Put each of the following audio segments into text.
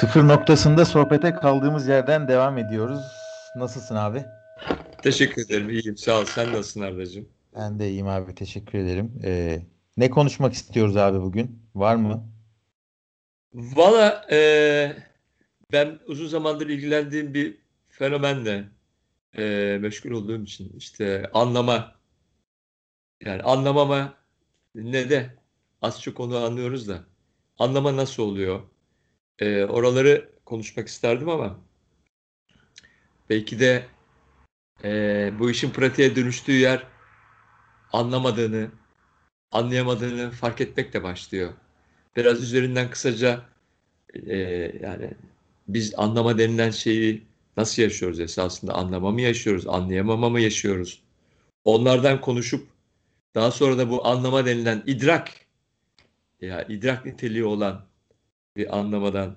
Sıfır noktasında sohbete kaldığımız yerden devam ediyoruz. Nasılsın abi? Teşekkür ederim. İyiyim. Sağ ol. Sen nasılsın Arda'cığım? Ben de iyiyim abi. Teşekkür ederim. Ee, ne konuşmak istiyoruz abi bugün? Var mı? Valla e, ben uzun zamandır ilgilendiğim bir fenomenle e, meşgul olduğum için işte anlama yani anlamama ne de az çok onu anlıyoruz da anlama nasıl oluyor? E, oraları konuşmak isterdim ama belki de e, bu işin pratiğe dönüştüğü yer anlamadığını, anlayamadığını fark etmekle başlıyor. Biraz üzerinden kısaca e, yani biz anlama denilen şeyi nasıl yaşıyoruz esasında? Anlama mı yaşıyoruz, anlayamama mı yaşıyoruz? Onlardan konuşup daha sonra da bu anlama denilen idrak ya idrak niteliği olan bir anlamadan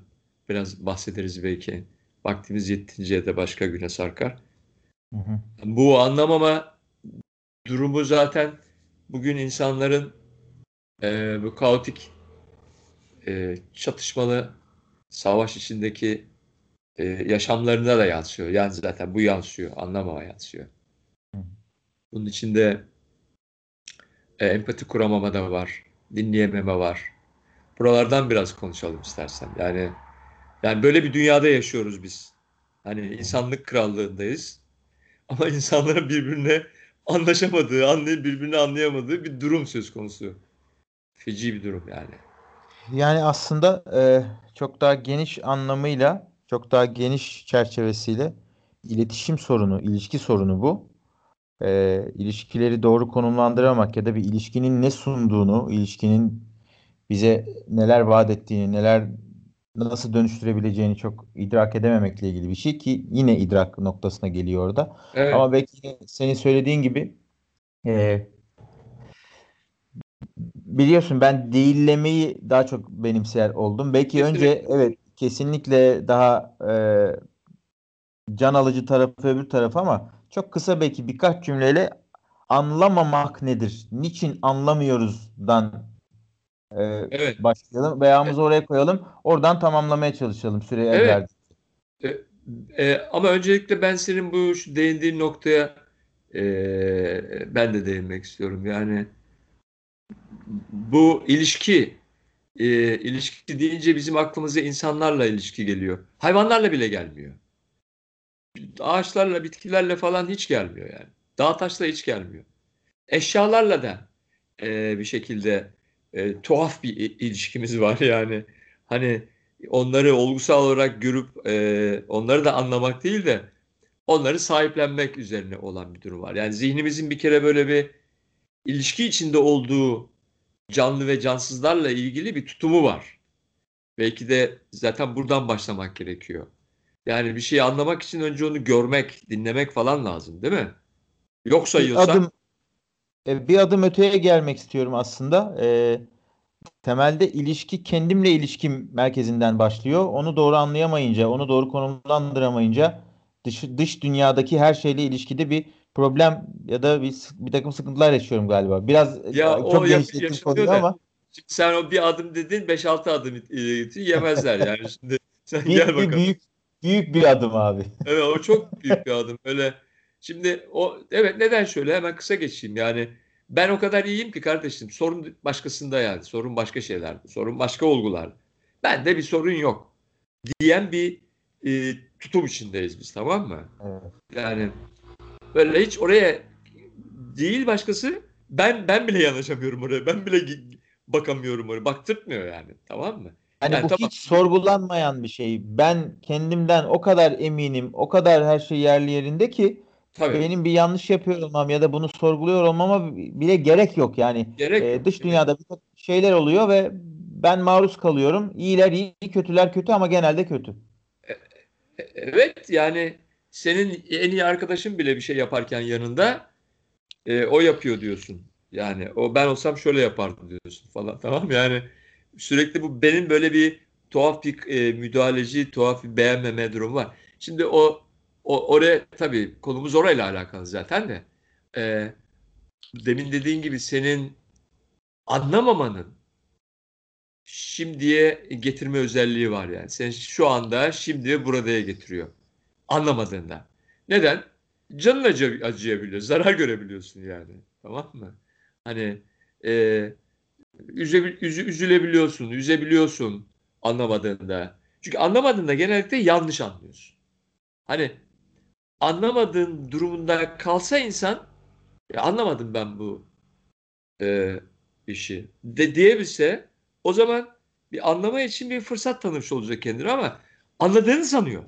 biraz bahsederiz belki. Vaktimiz yettiğince de başka güne sarkar. Hı hı. Bu anlamama durumu zaten bugün insanların e, bu kaotik e, çatışmalı savaş içindeki e, yaşamlarına da yansıyor. Yani zaten bu yansıyor, anlamama yansıyor. Bunun içinde e, empati kuramama da var, dinleyememe var. Buralardan biraz konuşalım istersen. Yani yani böyle bir dünyada yaşıyoruz biz. Hani insanlık krallığındayız. Ama insanların birbirine anlaşamadığı, anlayıp birbirini anlayamadığı bir durum söz konusu. Feci bir durum yani. Yani aslında e, çok daha geniş anlamıyla, çok daha geniş çerçevesiyle iletişim sorunu, ilişki sorunu bu. E, ilişkileri doğru konumlandıramak ya da bir ilişkinin ne sunduğunu, ilişkinin bize neler vaat ettiğini, neler nasıl dönüştürebileceğini çok idrak edememekle ilgili bir şey ki yine idrak noktasına geliyor orada. Evet. Ama belki senin söylediğin gibi e, biliyorsun ben değillemeyi daha çok benimseyer oldum. Belki Kesinlikle. önce evet kesinlikle daha e, can alıcı tarafı öbür taraf ama çok kısa belki birkaç cümleyle anlamamak nedir? Niçin anlamıyoruzdan e, Evet. başlayalım. Ayağımızı oraya koyalım. Oradan tamamlamaya çalışalım süre el Evet. verdi. E, ama öncelikle ben senin bu şu değindiğin noktaya e, ben de değinmek istiyorum. Yani bu ilişki e, ilişki deyince bizim aklımıza insanlarla ilişki geliyor. Hayvanlarla bile gelmiyor. Ağaçlarla, bitkilerle falan hiç gelmiyor yani. Dağ taşla hiç gelmiyor. Eşyalarla da e, bir şekilde e, tuhaf bir ilişkimiz var yani. Hani onları olgusal olarak görüp e, onları da anlamak değil de onları sahiplenmek üzerine olan bir durum var. Yani zihnimizin bir kere böyle bir ilişki içinde olduğu canlı ve cansızlarla ilgili bir tutumu var. Belki de zaten buradan başlamak gerekiyor. Yani bir şeyi anlamak için önce onu görmek, dinlemek falan lazım, değil mi? Yok Bir sayıyorsak adım e, bir adım öteye gelmek istiyorum aslında. E, temelde ilişki kendimle ilişkim merkezinden başlıyor. Onu doğru anlayamayınca, onu doğru konumlandıramayınca dış, dış dünyadaki her şeyle ilişkide bir problem ya da bir, bir takım sıkıntılar yaşıyorum galiba. Biraz Ya e, o çok genişlettim konuyu da ama şimdi sen o bir adım dedin 5-6 adım ileri yemezler yani şimdi sen bir, gel bakalım. büyük büyük bir adım abi. Evet o çok büyük bir adım. Öyle şimdi o evet neden şöyle hemen kısa geçeyim yani ben o kadar iyiyim ki kardeşim sorun başkasında yani sorun başka şeylerde sorun başka olgular. Bende bir sorun yok diyen bir e, tutum içindeyiz biz tamam mı? Evet. Yani böyle hiç oraya değil başkası ben ben bile yanaşamıyorum oraya ben bile bakamıyorum oraya baktırtmıyor yani tamam mı? Yani Yani bu tamam. hiç sorgulanmayan bir şey. Ben kendimden o kadar eminim, o kadar her şey yerli yerinde ki Tabii benim bir yanlış yapıyor olmam ya da bunu sorguluyor olmama bile gerek yok. Yani gerek e, yok. dış dünyada bir şeyler oluyor ve ben maruz kalıyorum. İyiler iyi, kötüler kötü ama genelde kötü. E- Evet yani senin en iyi arkadaşın bile bir şey yaparken yanında e, o yapıyor diyorsun. Yani o ben olsam şöyle yapardım diyorsun falan tamam? Yani sürekli bu benim böyle bir tuhaf bir e, müdahaleci, tuhaf bir beğenmeme durumu var. Şimdi o, o oraya tabii konumuz orayla alakalı zaten de. E, demin dediğin gibi senin anlamamanın şimdiye getirme özelliği var yani. Sen şu anda şimdi buradaya getiriyor. Anlamadığında. Neden? Canın acı, acıyabiliyor. Zarar görebiliyorsun yani. Tamam mı? Hani e, üze, üzü, üzülebiliyorsun, üzebiliyorsun anlamadığında. Çünkü anlamadığında genellikle yanlış anlıyorsun. Hani anlamadığın durumunda kalsa insan ya anlamadım ben bu e, işi de diyebilse o zaman bir anlama için bir fırsat tanımış olacak kendine ama anladığını sanıyor.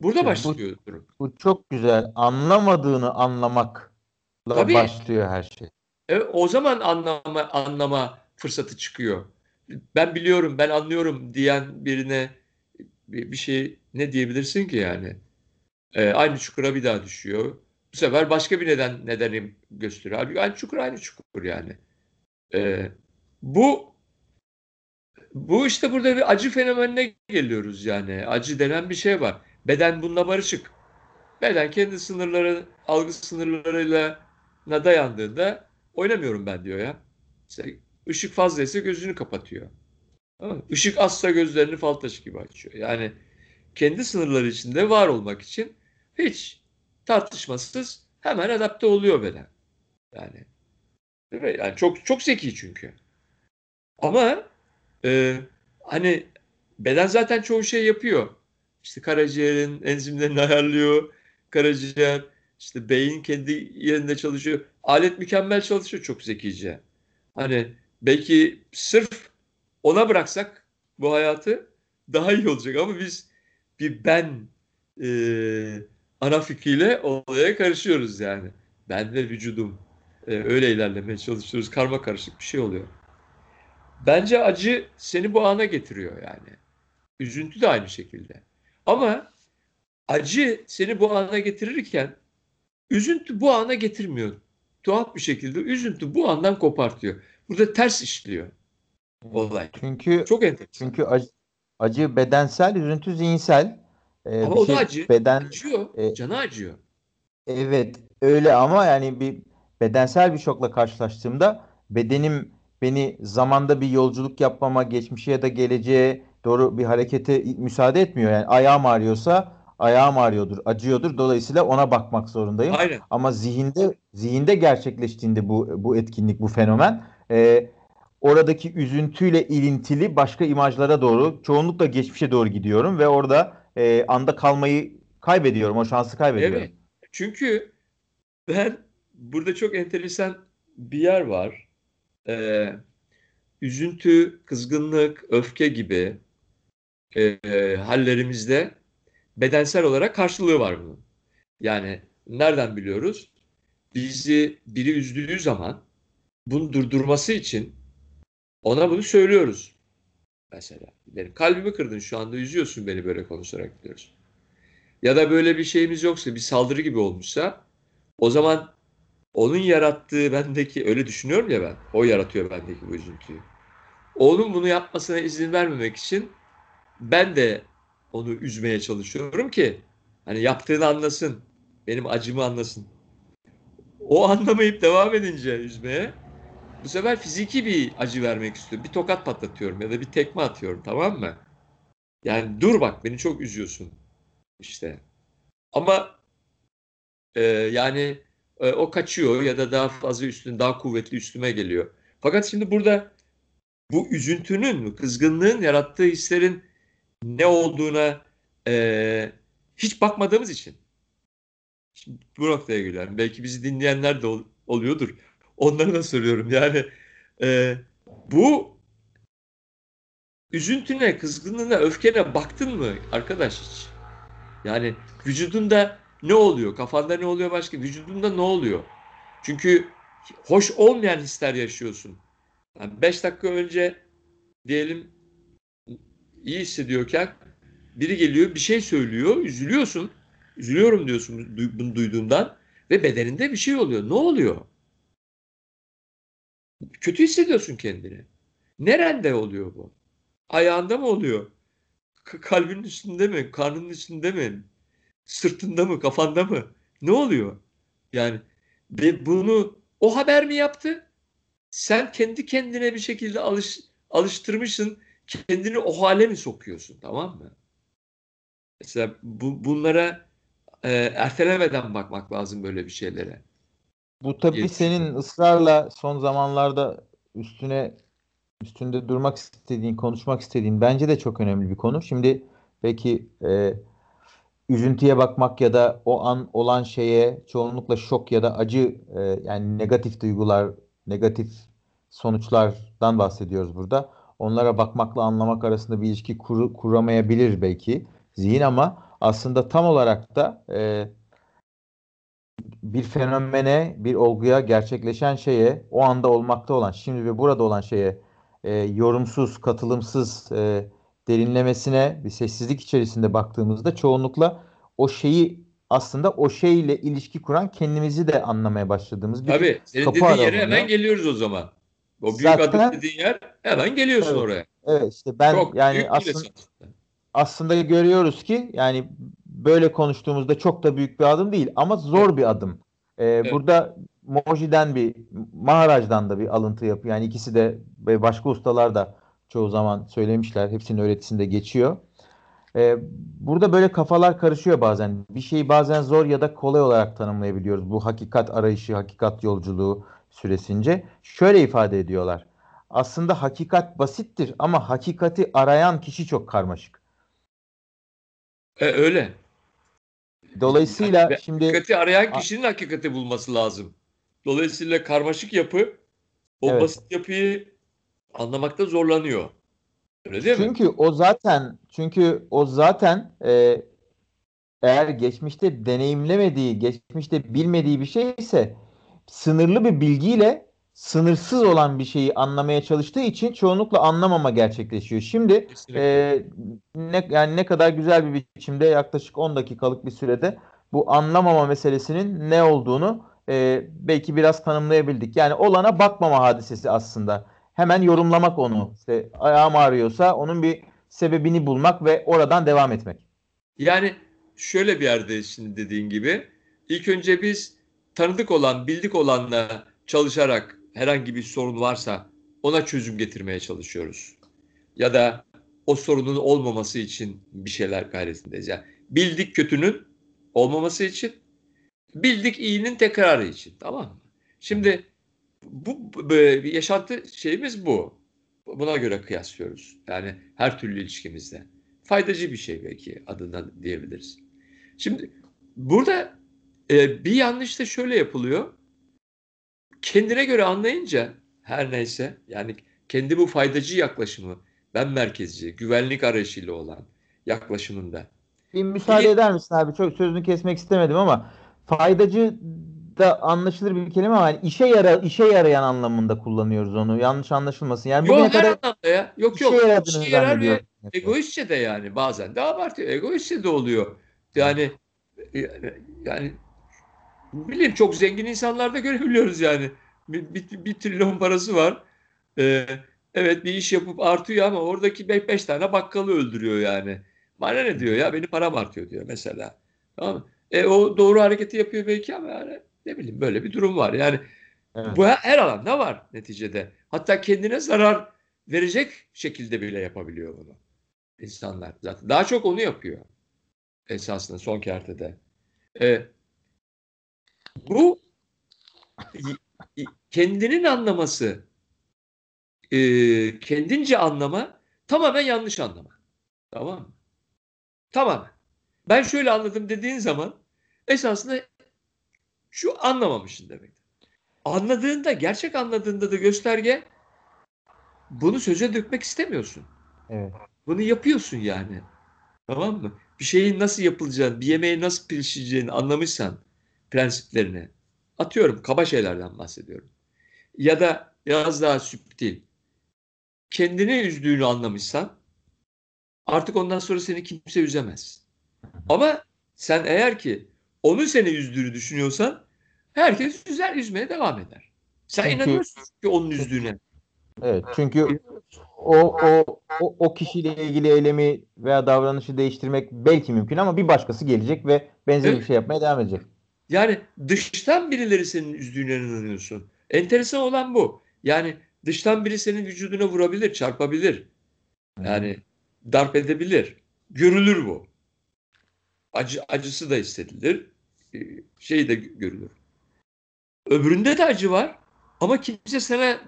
Burada başlıyor bu, durum. Bu çok güzel. Anlamadığını anlamakla Tabii. başlıyor her şey. Evet, o zaman anlama anlama fırsatı çıkıyor. Ben biliyorum, ben anlıyorum diyen birine bir, bir şey ne diyebilirsin ki yani? Ee, aynı çukura bir daha düşüyor. Bu sefer başka bir neden nedenim gösteriyor. Halbuki aynı çukur aynı çukur yani. Ee, bu bu işte burada bir acı fenomenine geliyoruz yani. Acı denen bir şey var. Beden bununla barışık. Beden kendi sınırları, algı sınırlarıyla dayandığında oynamıyorum ben diyor ya. İşte ışık fazlaysa gözünü kapatıyor. Işık azsa gözlerini fal taşı gibi açıyor. Yani kendi sınırları içinde var olmak için hiç tartışmasız hemen adapte oluyor beden. Yani, yani çok çok zeki çünkü. Ama e, hani beden zaten çoğu şey yapıyor. İşte karaciğerin enzimlerini ayarlıyor. Karaciğer, işte beyin kendi yerinde çalışıyor. Alet mükemmel çalışıyor çok zekice. Hani belki sırf ona bıraksak bu hayatı daha iyi olacak ama biz bir ben e, ana fikriyle olaya karışıyoruz yani. Ben ve vücudum e, öyle ilerlemeye çalışıyoruz. Karma karışık bir şey oluyor. Bence acı seni bu ana getiriyor yani. Üzüntü de aynı şekilde. Ama acı seni bu ana getirirken üzüntü bu ana getirmiyor. Tuhaf bir şekilde üzüntü bu andan kopartıyor. Burada ters işliyor olay. Çünkü çok enteresan. Çünkü acı, acı bedensel, üzüntü zihinsel. Ee, ama o şey, da acı. Beden, acıyor. E, canı acıyor. Evet öyle ama yani bir bedensel bir şokla karşılaştığımda bedenim beni zamanda bir yolculuk yapmama, geçmişe ya da geleceğe doğru bir harekete müsaade etmiyor. Yani ayağım ağrıyorsa ayağım ağrıyordur, acıyordur. Dolayısıyla ona bakmak zorundayım. Aynen. Ama zihinde zihinde gerçekleştiğinde bu bu etkinlik, bu fenomen e, oradaki üzüntüyle ilintili başka imajlara doğru, çoğunlukla geçmişe doğru gidiyorum ve orada e, anda kalmayı kaybediyorum, o şansı kaybediyorum. Evet. Çünkü ben burada çok enteresan bir yer var. Ee, üzüntü, kızgınlık, öfke gibi e, hallerimizde bedensel olarak karşılığı var bunun. Yani nereden biliyoruz? Bizi biri üzdüğü zaman bunu durdurması için ona bunu söylüyoruz. Mesela benim kalbimi kırdın şu anda üzüyorsun beni böyle konuşarak diyoruz. Ya da böyle bir şeyimiz yoksa bir saldırı gibi olmuşsa o zaman onun yarattığı bendeki öyle düşünüyorum ya ben. O yaratıyor bendeki bu üzüntüyü. Onun bunu yapmasına izin vermemek için ben de onu üzmeye çalışıyorum ki hani yaptığını anlasın. Benim acımı anlasın. O anlamayıp devam edince üzmeye bu sefer fiziki bir acı vermek istiyorum. Bir tokat patlatıyorum ya da bir tekme atıyorum tamam mı? Yani dur bak beni çok üzüyorsun işte. Ama e, yani e, o kaçıyor ya da daha fazla üstün, daha kuvvetli üstüme geliyor. Fakat şimdi burada bu üzüntünün, kızgınlığın yarattığı hislerin ne olduğuna e, hiç bakmadığımız için. Şimdi bu noktaya geliyorum. Belki bizi dinleyenler de ol, oluyordur. Onları da soruyorum. Yani e, bu üzüntüne, kızgınlığına, öfkene baktın mı arkadaş hiç? Yani vücudunda ne oluyor? Kafanda ne oluyor başka? Vücudunda ne oluyor? Çünkü hoş olmayan hisler yaşıyorsun. Yani beş dakika önce diyelim iyi hissediyorken biri geliyor bir şey söylüyor, üzülüyorsun. Üzülüyorum diyorsun bunu duyduğundan ve bedeninde bir şey oluyor. Ne oluyor? Kötü hissediyorsun kendini. Nerende oluyor bu? Ayağında mı oluyor? K- kalbinin üstünde mi? Karnının üstünde mi? Sırtında mı? Kafanda mı? Ne oluyor? Yani ve bunu o haber mi yaptı? Sen kendi kendine bir şekilde alış alıştırmışsın kendini o hale mi sokuyorsun tamam mı? Mesela bu, bunlara e, ertelemeden bakmak lazım böyle bir şeylere. Bu tabii Yetişiyor. senin ısrarla son zamanlarda üstüne üstünde durmak istediğin, konuşmak istediğin bence de çok önemli bir konu. Şimdi belki e, üzüntüye bakmak ya da o an olan şeye çoğunlukla şok ya da acı e, yani negatif duygular, negatif sonuçlardan bahsediyoruz burada. Onlara bakmakla anlamak arasında bir ilişki kuru- kuramayabilir belki zihin ama aslında tam olarak da e, bir fenomene, bir olguya, gerçekleşen şeye, o anda olmakta olan, şimdi ve burada olan şeye e, yorumsuz, katılımsız e, derinlemesine bir sessizlik içerisinde baktığımızda çoğunlukla o şeyi aslında o şeyle ilişki kuran kendimizi de anlamaya başladığımız bir Tabii senin kapı dediğin yere hemen geliyoruz o zaman. O büyük Zaten- adım dediğin yer hemen geliyorsun Evet. oraya. Evet işte ben Çok yani aslında aslında görüyoruz ki yani böyle konuştuğumuzda çok da büyük bir adım değil ama zor bir adım. Ee, Burada Moji'den bir Maharaj'dan da bir alıntı yapıyor. Yani ikisi de ve başka ustalar da çoğu zaman söylemişler. Hepsinin öğretisinde geçiyor. Ee, burada böyle kafalar karışıyor bazen. Bir şeyi bazen zor ya da kolay olarak tanımlayabiliyoruz. Bu hakikat arayışı, hakikat yolculuğu süresince. Şöyle ifade ediyorlar. Aslında hakikat basittir ama hakikati arayan kişi çok karmaşık. E, öyle. Dolayısıyla Yani şimdi hakikati arayan kişinin hakikati bulması lazım. Dolayısıyla karmaşık yapı o Evet. basit yapıyı anlamakta zorlanıyor. Öyle değil mi? çünkü o zaten çünkü o zaten e, eğer geçmişte deneyimlemediği, geçmişte bilmediği bir şeyse sınırlı bir bilgiyle sınırsız olan bir şeyi anlamaya çalıştığı için çoğunlukla anlamama gerçekleşiyor. Şimdi Kesinlikle. e, ne yani ne kadar güzel bir biçimde yaklaşık 10 dakikalık bir sürede bu anlamama meselesinin ne olduğunu e, belki biraz tanımlayabildik. Yani olana bakmama hadisesi aslında. Hemen yorumlamak onu. İşte ayağım ağrıyorsa onun bir sebebini bulmak ve oradan devam etmek. Yani şöyle bir yerde şimdi dediğin gibi ilk önce biz tanıdık olan, bildik olanla çalışarak herhangi bir sorun varsa ona çözüm getirmeye çalışıyoruz. Ya da o sorunun olmaması için bir şeyler gayretindeyiz. Yani bildik kötünün olmaması için, bildik iyinin tekrarı için. Tamam mı? Şimdi bu, bu yaşantı şeyimiz bu. Buna göre kıyaslıyoruz. Yani her türlü ilişkimizde. Faydacı bir şey belki adından diyebiliriz. Şimdi burada e, bir yanlış da şöyle yapılıyor. Kendine göre anlayınca her neyse yani kendi bu faydacı yaklaşımı, ben merkezci, güvenlik arayışıyla olan yaklaşımında. Bir müsaade İyi. eder misin abi? Çok sözünü kesmek istemedim ama faydacı da anlaşılır bir kelime ama yani işe yara işe yarayan anlamında kullanıyoruz onu. Yanlış anlaşılmasın. Yani Yok her kadar anlamda ya. Yok işe yok. İşe yarar ve egoistçe de yani bazen de abartıyor. Egoistçe de oluyor. Yani yani, yani bileyim çok zengin insanlarda görebiliyoruz yani. Bir, bir, bir trilyon parası var. Ee, evet bir iş yapıp artıyor ama oradaki 5 tane bakkalı öldürüyor yani. Bana ne diyor ya benim param artıyor diyor mesela. Tamam mı? E, o doğru hareketi yapıyor belki ama yani ne bileyim böyle bir durum var. Yani Evet. bu her, alanda var neticede. Hatta kendine zarar verecek şekilde bile yapabiliyor bunu. İnsanlar zaten. Daha çok onu yapıyor. Esasında son kertede. Ee, bu kendinin anlaması, e, kendince anlama tamamen yanlış anlama. Tamam mı? Tamamen. Ben şöyle anladım dediğin zaman esasında şu anlamamışsın demek. Anladığında, gerçek anladığında da gösterge bunu söze dökmek istemiyorsun. Evet. Bunu yapıyorsun yani. Tamam mı? Bir şeyin nasıl yapılacağını, bir yemeği nasıl pişireceğini anlamışsan prensiplerini. Atıyorum kaba şeylerden bahsediyorum. Ya da biraz daha süptil. Kendini üzdüğünü anlamışsan artık ondan sonra seni kimse üzemez. Ama sen eğer ki onu seni üzdüğünü düşünüyorsan herkes üzer, üzmeye devam eder. Sen Çünkü- inanıyorsun ki onun üzdüğüne. Evet. Çünkü o, o, o, o kişiyle ilgili eylemi veya davranışı değiştirmek belki mümkün ama bir başkası gelecek ve benzer Evet. bir şey yapmaya devam edecek. Yani dıştan birileri senin üzdüğüne inanıyorsun. Enteresan olan bu. Yani Dıştan biri senin vücuduna vurabilir, çarpabilir. Yani darp edebilir. Görülür bu. Acı, acısı da hissedilir. Ee, Şey de görülür. Öbüründe de acı var. Ama kimse sana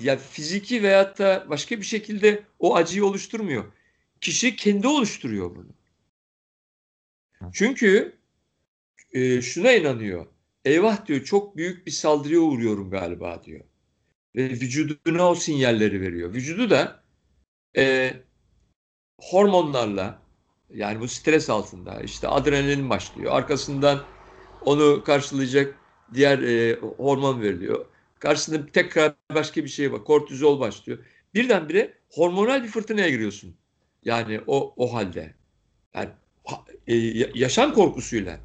ya fiziki veyahut da başka bir şekilde o acıyı oluşturmuyor. Kişi kendi oluşturuyor bunu. Çünkü e, şuna inanıyor. Eyvah diyor çok büyük bir saldırıya uğruyorum galiba diyor. Ve vücuduna o sinyalleri veriyor. Vücudu da e, hormonlarla yani bu stres altında işte adrenalin başlıyor. Arkasından onu karşılayacak diğer e, hormon veriliyor. Karşısında tekrar başka bir şey var. Kortizol başlıyor. Birdenbire hormonal bir fırtınaya giriyorsun. Yani o o halde. Yani e, ya- yaşam korkusuyla.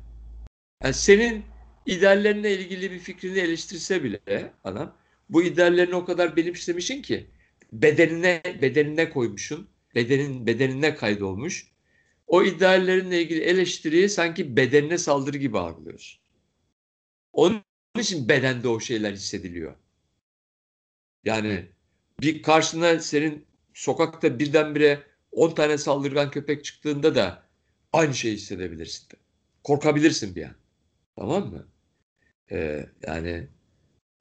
Yani senin ideallerine ilgili bir fikrini eleştirse bile adam bu ideallerini o kadar benimsemişsin ki bedenine bedenine koymuşsun. Bedenin bedenine kaydolmuş. O ideallerinle ilgili eleştiriyi sanki bedenine saldırı gibi algılıyorsun. Onun için bedende o şeyler hissediliyor. Yani bir karşına senin sokakta birdenbire 10 tane saldırgan köpek çıktığında da aynı şeyi hissedebilirsin. Korkabilirsin bir an. Tamam mı? Ee, yani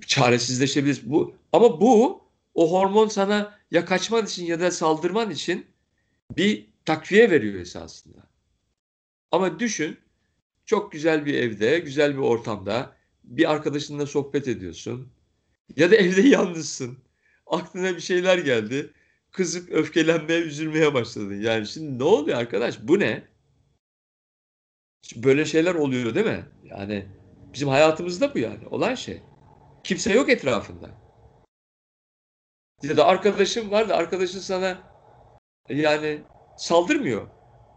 çaresizleşebilirsin. Bu, ama bu o hormon sana ya kaçman için ya da saldırman için bir takviye veriyor esasında. Ama düşün çok güzel bir evde, güzel bir ortamda bir arkadaşınla sohbet ediyorsun. Ya da evde yalnızsın. Aklına bir şeyler geldi. Kızıp öfkelenmeye, üzülmeye başladın. Yani şimdi ne oluyor arkadaş? Bu ne? Böyle şeyler oluyor değil mi? Yani bizim hayatımızda bu yani. Olan şey. Kimse yok etrafında. Ya da arkadaşım var da arkadaşın sana yani saldırmıyor.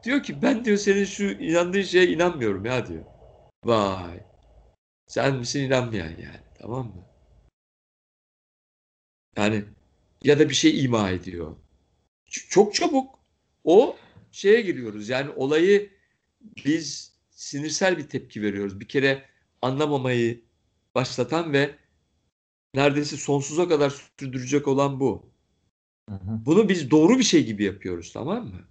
Diyor ki ben diyor senin şu inandığın şeye inanmıyorum ya diyor. Vay. Sen misin inanmayan yani. Tamam mı? Yani ya da bir şey ima ediyor. Ç- Çok çabuk o şeye giriyoruz. Yani olayı biz sinirsel bir tepki veriyoruz. Bir kere anlamamayı başlatan ve neredeyse sonsuza kadar sürdürecek olan bu. Hı hı. Bunu biz doğru bir şey gibi yapıyoruz tamam mı?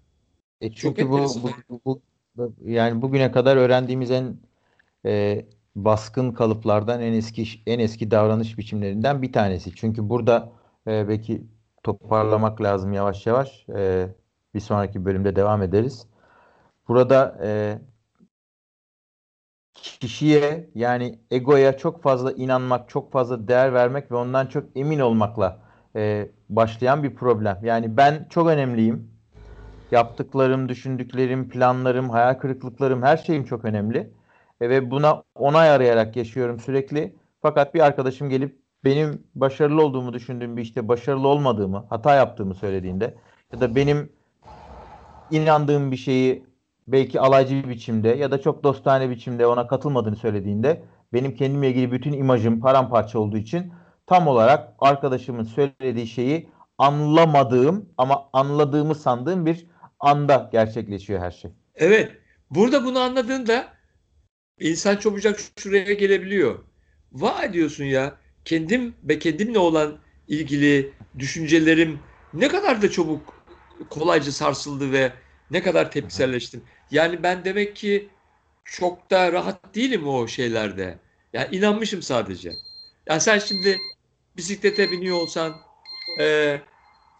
E Çok çünkü bu, bu, bu, bu- yani bugüne kadar öğrendiğimiz en e, baskın kalıplardan en eski en eski davranış biçimlerinden bir tanesi. Çünkü burada e, belki toparlamak lazım yavaş yavaş. E, bir sonraki bölümde devam ederiz. Burada e, kişiye yani egoya çok fazla inanmak, çok fazla değer vermek ve ondan çok emin olmakla e, başlayan bir problem. Yani ben çok önemliyim. Yaptıklarım, düşündüklerim, planlarım, hayal kırıklıklarım, her şeyim çok önemli. E, ve buna onay arayarak yaşıyorum sürekli. Fakat bir arkadaşım gelip benim başarılı olduğumu düşündüğüm bir işte başarılı olmadığımı, hata yaptığımı söylediğinde ya da benim inandığım bir şeyi belki alaycı bir biçimde ya da çok dostane biçimde ona katılmadığını söylediğinde benim kendimle ilgili bütün imajım paramparça olduğu için tam olarak arkadaşımın söylediği şeyi anlamadığım ama anladığımı sandığım bir anda gerçekleşiyor her şey. Evet. Burada bunu anladığında insan çabucak şuraya gelebiliyor. Vay diyorsun ya kendim ve kendimle olan ilgili düşüncelerim ne kadar da çabuk kolayca sarsıldı ve ne kadar tepkiselleştim. Yani ben demek ki çok da rahat değilim o şeylerde. Yani inanmışım sadece. Yani sen şimdi bisiklete biniyor olsan e,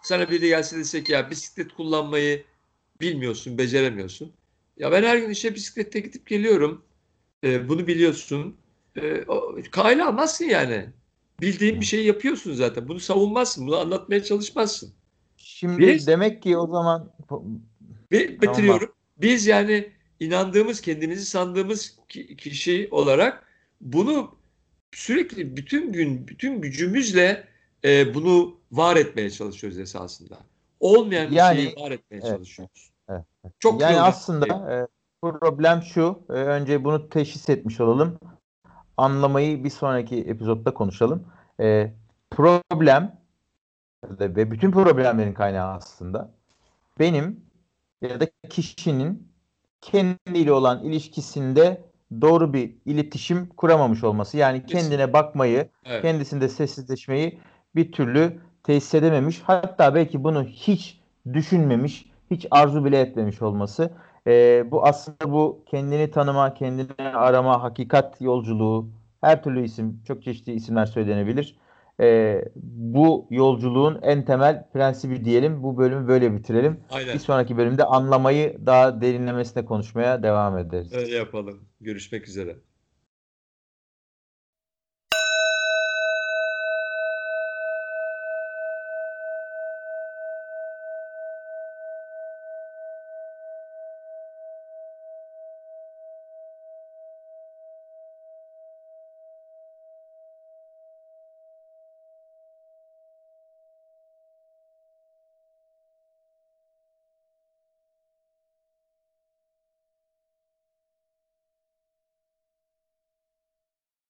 sana biri gelse desek ya bisiklet kullanmayı bilmiyorsun, beceremiyorsun. Ya ben her gün işe bisiklette gidip geliyorum. E, bunu biliyorsun. E, kale almazsın yani. Bildiğin bir şeyi yapıyorsun zaten. Bunu savunmazsın. Bunu anlatmaya çalışmazsın. Şimdi Biz- demek ki o zaman Ve bitiriyorum. Biz yani inandığımız, kendimizi sandığımız ki- kişi olarak bunu sürekli bütün gün, bütün gücümüzle e, bunu var etmeye çalışıyoruz esasında. Olmayan bir Yani- şeyi var etmeye Evet. çalışıyoruz. Evet. Çok Yani bir şey. aslında e, problem şu. e, önce bunu teşhis etmiş olalım. Anlamayı bir sonraki epizodda konuşalım. E, problem ve bütün problemlerin kaynağı aslında benim ya da kişinin kendiyle olan ilişkisinde doğru bir iletişim kuramamış olması. Yani kendine bakmayı, Evet. kendisinde sessizleşmeyi bir türlü tesis edememiş. Hatta belki bunu hiç düşünmemiş, hiç arzu bile etmemiş olması. E, bu aslında bu kendini tanıma, kendini arama, hakikat yolculuğu, her türlü isim, çok çeşitli isimler söylenebilir. E, bu yolculuğun en temel prensibi diyelim. Bu bölümü böyle bitirelim. Aynen. Bir sonraki bölümde anlamayı daha derinlemesine konuşmaya devam ederiz. Öyle yapalım. Görüşmek üzere.